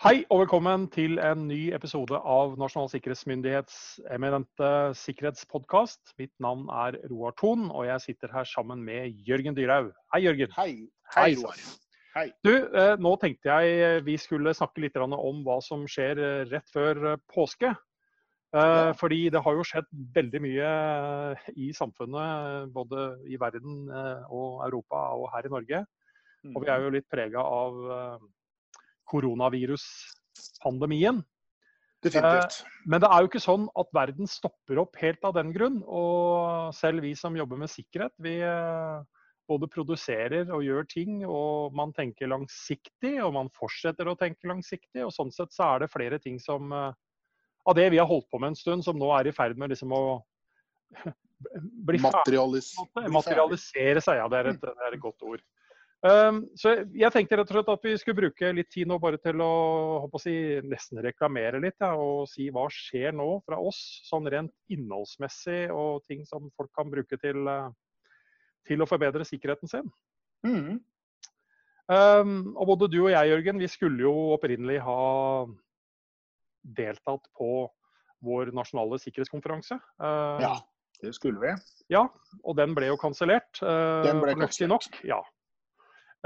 Hei og velkommen til en ny episode av Nasjonal sikkerhetsmyndighets eminente sikkerhetspodkast. Mitt navn er Roar Thon, og jeg sitter her sammen med Jørgen Dyrhaug. Hei, Jørgen. Hei. Hei, Roar. Hei. Du, eh, nå tenkte jeg vi skulle snakke litt om hva som skjer eh, rett før eh, påske. Ja. Fordi det har jo skjedd veldig mye i samfunnet, både i verden og Europa og her i Norge. Og vi er jo litt prega av koronaviruspandemien. Definitivt. Men det er jo ikke sånn at verden stopper opp helt av den grunn. Og selv vi som jobber med sikkerhet, vi eh, både produserer og gjør ting, og man tenker langsiktig, og man fortsetter å tenke langsiktig. Og sånn sett så er det flere ting som eh, Av det vi har holdt på med en stund, som nå er i ferd med liksom å bli ferdig. Materialis Materialisere seg, ja. Det er et, det er et godt ord. Um, så jeg tenkte rett og slett at vi skulle bruke litt tid nå bare til å, å si, nesten reklamere litt. Ja, og si hva skjer nå fra oss, sånn rent innholdsmessig, og ting som folk kan bruke til, eh, til å forbedre sikkerheten sin. Mm. Um, og både du og jeg, Jørgen, vi skulle jo opprinnelig ha deltatt på vår nasjonale sikkerhetskonferanse. Uh, Ja, det skulle vi. ja, og den ble jo kansellert. Uh, Den ble kansellert. nok. Ja.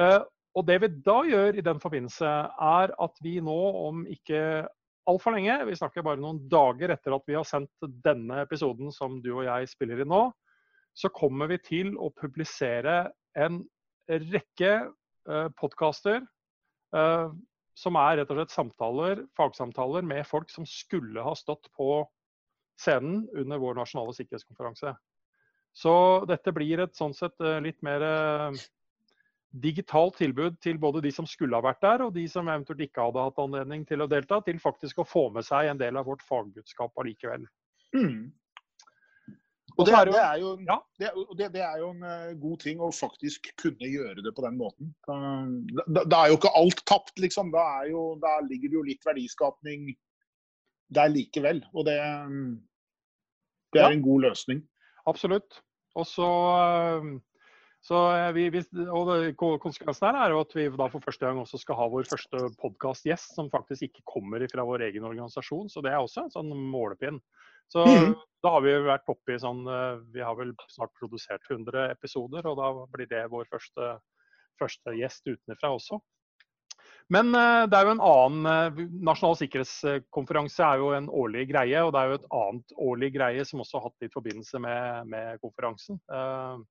Eh, og det vi da gjør i den forbindelse, er at vi nå om ikke altfor lenge, vi snakker bare noen dager etter at vi har sendt denne episoden som du og jeg spiller i nå, så kommer vi til å publisere en rekke uh, podkaster eh, som er rett og slett samtaler, fagsamtaler med folk som skulle ha stått på scenen under vår nasjonale sikkerhetskonferanse. Så dette blir et sånn sett eh, litt mer eh, digitalt tilbud til både de som skulle ha vært der, og de som eventuelt ikke hadde hatt anledning til å delta, til faktisk å få med seg en del av vårt fagbudskap allikevel. Mm. Og det, er det er jo, Ja. det, det, det er jo en eh, god ting å faktisk kunne gjøre det på den måten. Da, da, er jo ikke alt tapt, liksom. Da, er jo, da ligger det jo litt verdiskapning der likevel. Og det, mm, Ja. er en god løsning. Absolutt. Og så, eh, så eh, vi, vi, og Konsekvensen her er jo at vi da for første gang også skal ha vår første podkastgjest som faktisk ikke kommer fra vår egen organisasjon. Så det er også en sånn målepinn. Så mm. da har vi vært oppe i sånn eh, Vi har vel snart produsert 100 episoder, og da blir det vår første, første gjest utenfra også. Men eh, det er jo en annen Nasjonal sikkerhetskonferanse er jo en årlig greie, og det er jo et annet årlig greie som også har hatt litt forbindelse med, med konferansen. Eh,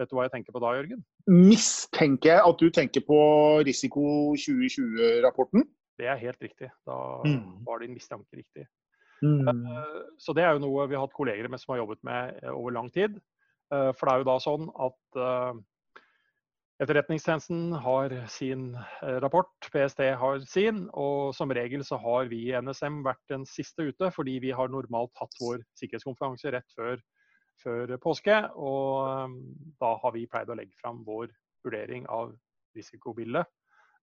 vet du hva jeg tenker på da, Jørgen? Mistenker jeg at du tenker på Risiko 2020-rapporten? Det er helt riktig. Da Mm. var din mistanke riktig. Mm. Så det er jo noe vi har hatt kolleger med som har jobbet med eh, over lang tid. Eh, For det er jo da sånn at eh, Etterretningstjenesten har sin eh, rapport, PST har sin, og som regel så har vi i NSM vært den siste ute, fordi vi har normalt hatt vår sikkerhetskonferanse rett før, før påske. Og eh, da har vi pleid å legge fram vår vurdering av risikobildet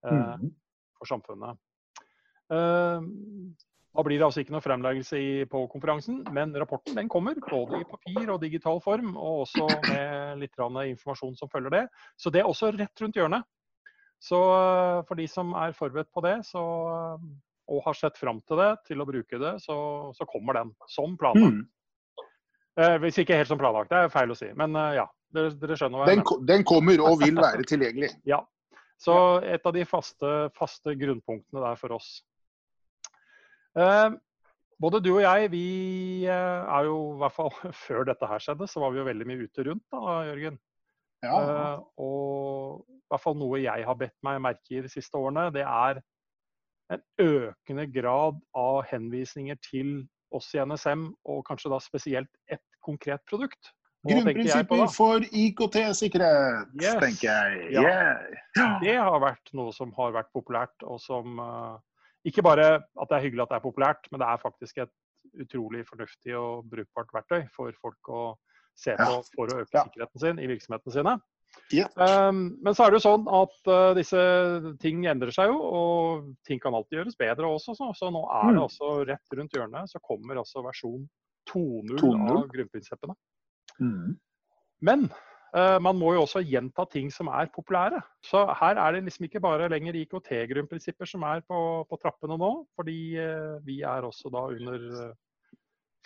eh, Mhm. for samfunnet. Eh, Da blir det altså ikke noe fremleggelse i, på konferansen, men rapporten den kommer både i papir og digital form, og også med litt informasjon som følger det. Så det er også rett rundt hjørnet. Så eh, for de som er forberedt på det, så, og har sett fram til det, til å bruke det, så, så kommer den som planlagt. Eh, hvis ikke helt som planlagt, det er feil å si. Men eh, ja, dere, dere skjønner hva jeg Den, mener. den kommer og vil være tilgjengelig. Ja. Så et av de faste, faste grunnpunktene der for oss. Eh, både du og jeg, vi eh, er jo i hvert fall før dette her skjedde, så var vi jo veldig mye ute rundt da, Jørgen. Ja. Eh, og i hvert fall noe jeg har bedt meg merke i de siste årene, det er en økende grad av henvisninger til oss i NSM, og kanskje da spesielt ett konkret produkt. Grunnprinsipper for IKT-sikkerhet, Yes. tenker jeg. Ja. Det har vært noe som har vært populært, og som eh, Ikke bare at det er hyggelig at det er populært, men det er faktisk et utrolig fornuftig og brukbart verktøy for folk å se på for å øke sikkerheten sin i virksomhetene sine. Yeah. Um, men så er det jo sånn at uh, disse ting endrer seg jo, og ting kan alltid gjøres bedre også. Så, så nå er det også altså rett rundt hjørnet så kommer altså versjon 2.0 2.0. av grunnprinsippene. Mm. Men eh, man må jo også gjenta ting som er populære. Så her er det liksom ikke bare lenger IKT-grunnprinsipper som er på, på, trappene nå. Fordi eh, vi er også da under eh,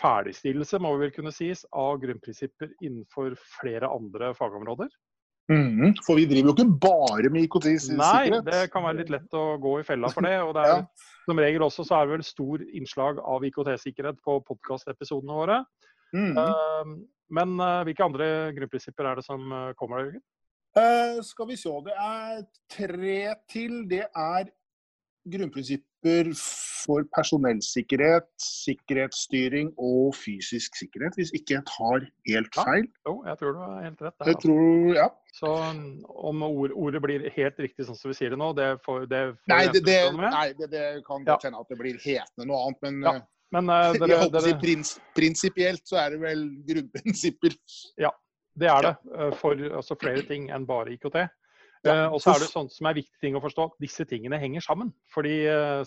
ferdigstillelse, må vi vel kunne sies, av grunnprinsipper innenfor flere andre fagområder. Mm, for vi driver jo ikke bare med IKT-sikkerhet. Nei, det kan være litt lett å gå i fella for det. Og det er, ja. som regel også så er det vel stor innslag av IKT-sikkerhet på podkastepisodene våre. Mm. Uh, men uh, hvilke andre grunnprinsipper er det som uh, kommer, Jørgen? Uh, skal vi se. Det er tre til. Det er grunnprinsipper for personellsikkerhet, sikkerhetsstyring og fysisk sikkerhet, hvis ikke jeg tar helt feil. Ja, jo, jeg tror du har helt rett. Der, jeg altså. tror, ja. Så om ord, ordet blir helt riktig sånn som vi sier det nå, det får, det får Nei, det, det, nei, det, det kan godt hende at det blir hetende noe annet, men ja. Men uh, dere, jeg dere... si prins, Prinsipielt så er det vel grunnprinsipper. Ja, det er det. Uh, for altså, flere ting enn bare IKT. Ja. Uh, og så er det sånt som er viktig ting å forstå, at disse tingene henger sammen. Fordi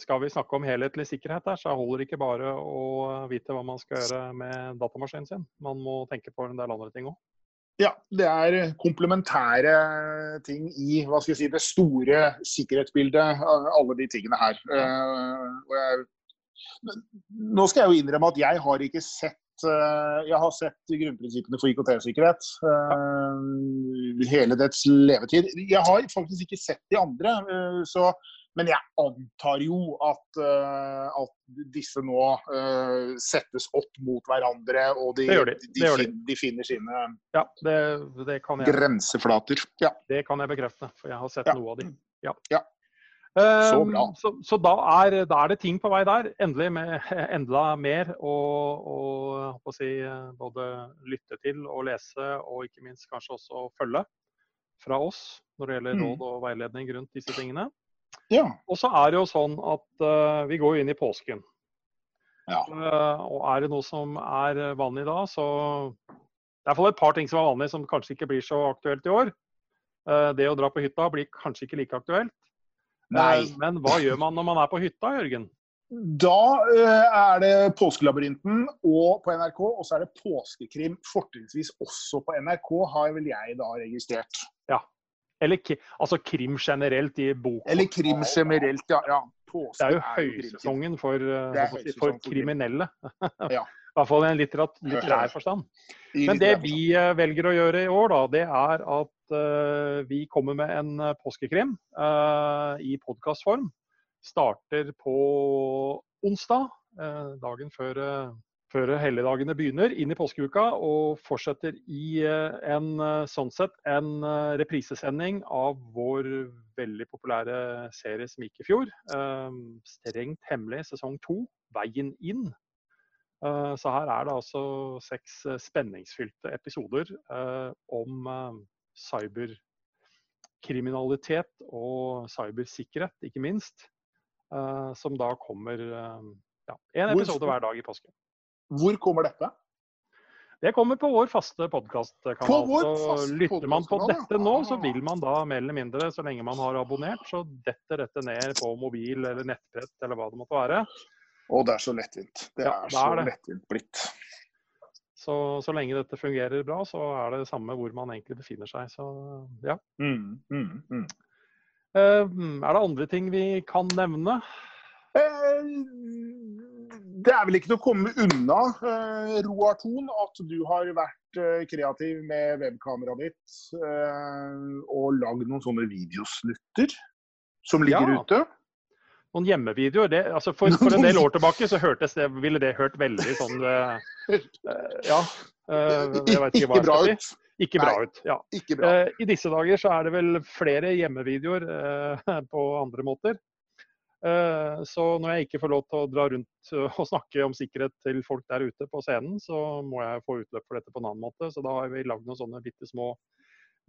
skal vi snakke om helhetlig sikkerhet her, så holder det ikke bare å vite hva man skal gjøre med datamaskinen sin. Man må tenke på en del andre ting òg. Ja, det er komplementære ting i hva skal jeg si, det store sikkerhetsbildet, alle de tingene her. og jeg nå skal jeg jo innrømme at jeg har ikke sett eh, jeg har sett grunnprinsippene for IKT-sikkerhet uh, hele dets levetid. Jeg har faktisk ikke sett de andre, uh, så, men jeg antar jo at, at disse nå settes opp mot hverandre, og de, de. de, fin, de finner sine ja, det, det grenseflater. Ja. Det kan jeg bekrefte, for jeg har sett ja. noe av de. Ja. ja. Så bra. Ehm, så, så da, er, da, er, det ting på vei der. Endelig med, enda mer å, å si, både lytte til og lese, og ikke minst kanskje også følge fra oss når det gjelder mm. råd og veiledning rundt disse tingene. Ja. Og så er det jo sånn at uh, vi går inn i påsken. Ja. Uh, og er det noe som er vanlig da, så Det er i hvert fall et par ting som er vanlig som kanskje ikke blir så aktuelt i år. Uh, det å dra på hytta blir kanskje ikke like aktuelt. Nei. Eh, men hva gjør man når man er på hytta, Jørgen? Da uh, er det Påskelabyrinten og på NRK, og så er det Påskekrim, fortrinnsvis også på NRK, har vel jeg da registrert. Ja. Eller altså krim generelt i boka. Eller krim generelt, ja. ja. det er jo høysesongen for, uh, for kriminelle. ja. I hvert fall i en litterær forstand. Men det vi velger å gjøre i år, da, det er at uh, vi kommer med en eh, påskekrim uh, i podkastform. Starter på onsdag, uh, dagen før, før helligdagene begynner, inn i påskeuka. Og fortsetter i en sånn sett en reprisesending av vår veldig populære serie som gikk i fjor. Strengt hemmelig sesong to, Veien inn. Så her er det altså seks spenningsfylte episoder om cyberkriminalitet og cybersikkerhet, ikke minst. Som da kommer ja, en episode hver dag i påsken. Hvor kommer dette? Det kommer på vår faste podkastkanal. Så lytter man på dette nå, så vil man da mer eller mindre, så lenge man har abonnert, så detter dette ned på mobil eller nettbrett eller hva det måtte være. Å, det er så lettvint. Det ja, er så det. lettvint blitt. Så, så lenge dette fungerer bra, så er det samme hvor man egentlig befinner seg. Så ja. Mm, mm, mm. Uh, er det andre ting vi kan nevne? Uh, det er vel ikke til å komme unna, uh, Roar Thon, at du har vært kreativ med webkameraet ditt og lagd noen sånne videosnutter som ligger ja. ute noen hjemmevideoer. Det, altså for, for, en del år tilbake så hørtes det, ville det hørt veldig sånn uh, Ja. Uh, jeg vet ikke hva jeg skal si. Ikke bra ut. Ja. Bra. Uh, I disse dager så er det vel flere hjemmevideoer på andre måter. Så når jeg ikke får lov til å dra rundt og snakke om sikkerhet til folk der ute på scenen, så må jeg få utløp for dette på en annen måte. Så da har vi lagd noen sånne bitte små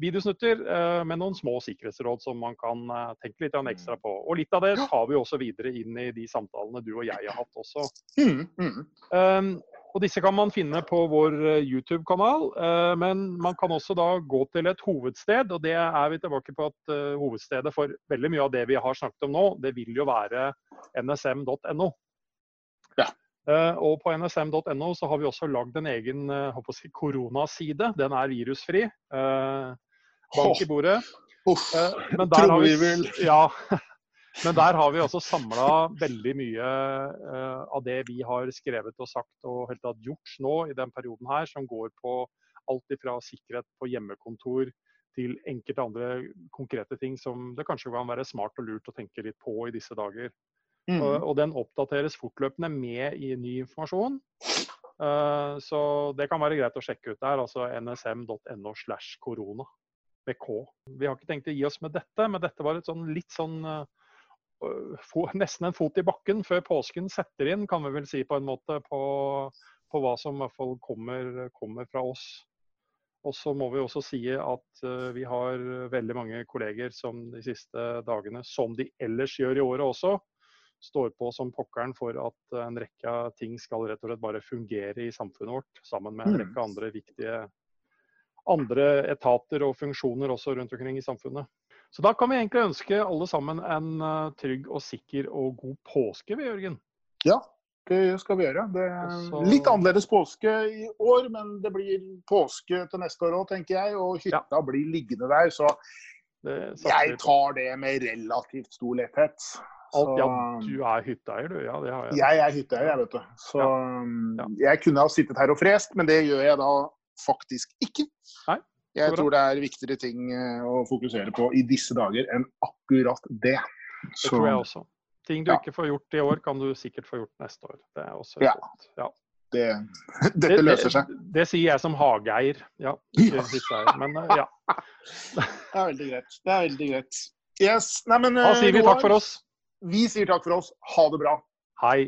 videosnutter eh, med noen små sikkerhetsråd som man kan eh, tenke litt ekstra på. Og litt av det tar vi også videre inn i de samtalene du og jeg har hatt også. Mm, mm. Um, og disse kan man finne på vår eh, YouTube-kanal, uh, men man kan også da gå til et hovedsted. Og det er vi tilbake på at uh, hovedstedet for veldig mye av det vi har snakket om nå, det vil jo være nsm.no. Uh, og på nsm.no så har vi også lagd en egen uh, si, koronaside. Den er virusfri. Uh, bank i bordet. Uff, men, der har vi, ja, men der har vi også samla veldig mye av det vi har skrevet og sagt og helt tatt gjort nå i den perioden her, som går på alt fra sikkerhet på hjemmekontor til enkelte andre konkrete ting som det kanskje kan være smart og lurt å tenke litt på i disse dager. Mm. Og, og, den oppdateres fortløpende med i ny informasjon. Uh, så det kan være greit å sjekke ut der. Altså nsm.no slash korona med K. Vi har ikke tenkt å gi oss med dette, men dette var et sånn litt sånn uh, Nesten en fot i bakken før påsken setter inn, kan vi vel si på en måte, på, på hva som i hvert fall kommer, kommer fra oss. Og så må vi også si at uh, vi har veldig mange kolleger som de siste dagene, som de ellers gjør i året også, står på som pokkeren for at en rekke ting skal rett og slett bare fungere i samfunnet vårt, sammen med en mm. rekke andre viktige andre etater og funksjoner også rundt omkring i samfunnet. Så da kan vi egentlig ønske alle sammen en uh, trygg og sikker og god påske, vi, Jørgen. Ja, det skal vi gjøre. Det er litt annerledes påske i år, men det blir påske til neste år òg, tenker jeg. Og hytta ja. blir liggende der. Så jeg tar det med relativt stor letthet. Alt, ja, du er hytteeier, du. Ja, det har jeg. Jeg er hytteeier, jeg, vet du. Så ja. Ja. jeg kunne ha sittet her og frest, men det gjør jeg da faktisk ikke. Nei, jeg tror det er viktigere ting eh, å fokusere på i disse dager enn akkurat det. Det tror jeg også. Ting du ja. ikke får gjort i år, kan du sikkert få gjort neste år. Det er også ja. ja. Det, dette løser seg. Det, det, det, sier jeg som hageeier. Ja, ja. men eh, ja. Det er veldig greit. Det er veldig greit. Yes. Nei, men, da sier vi eh, takk for oss. Vi sier takk for oss. Ha det bra. Hei.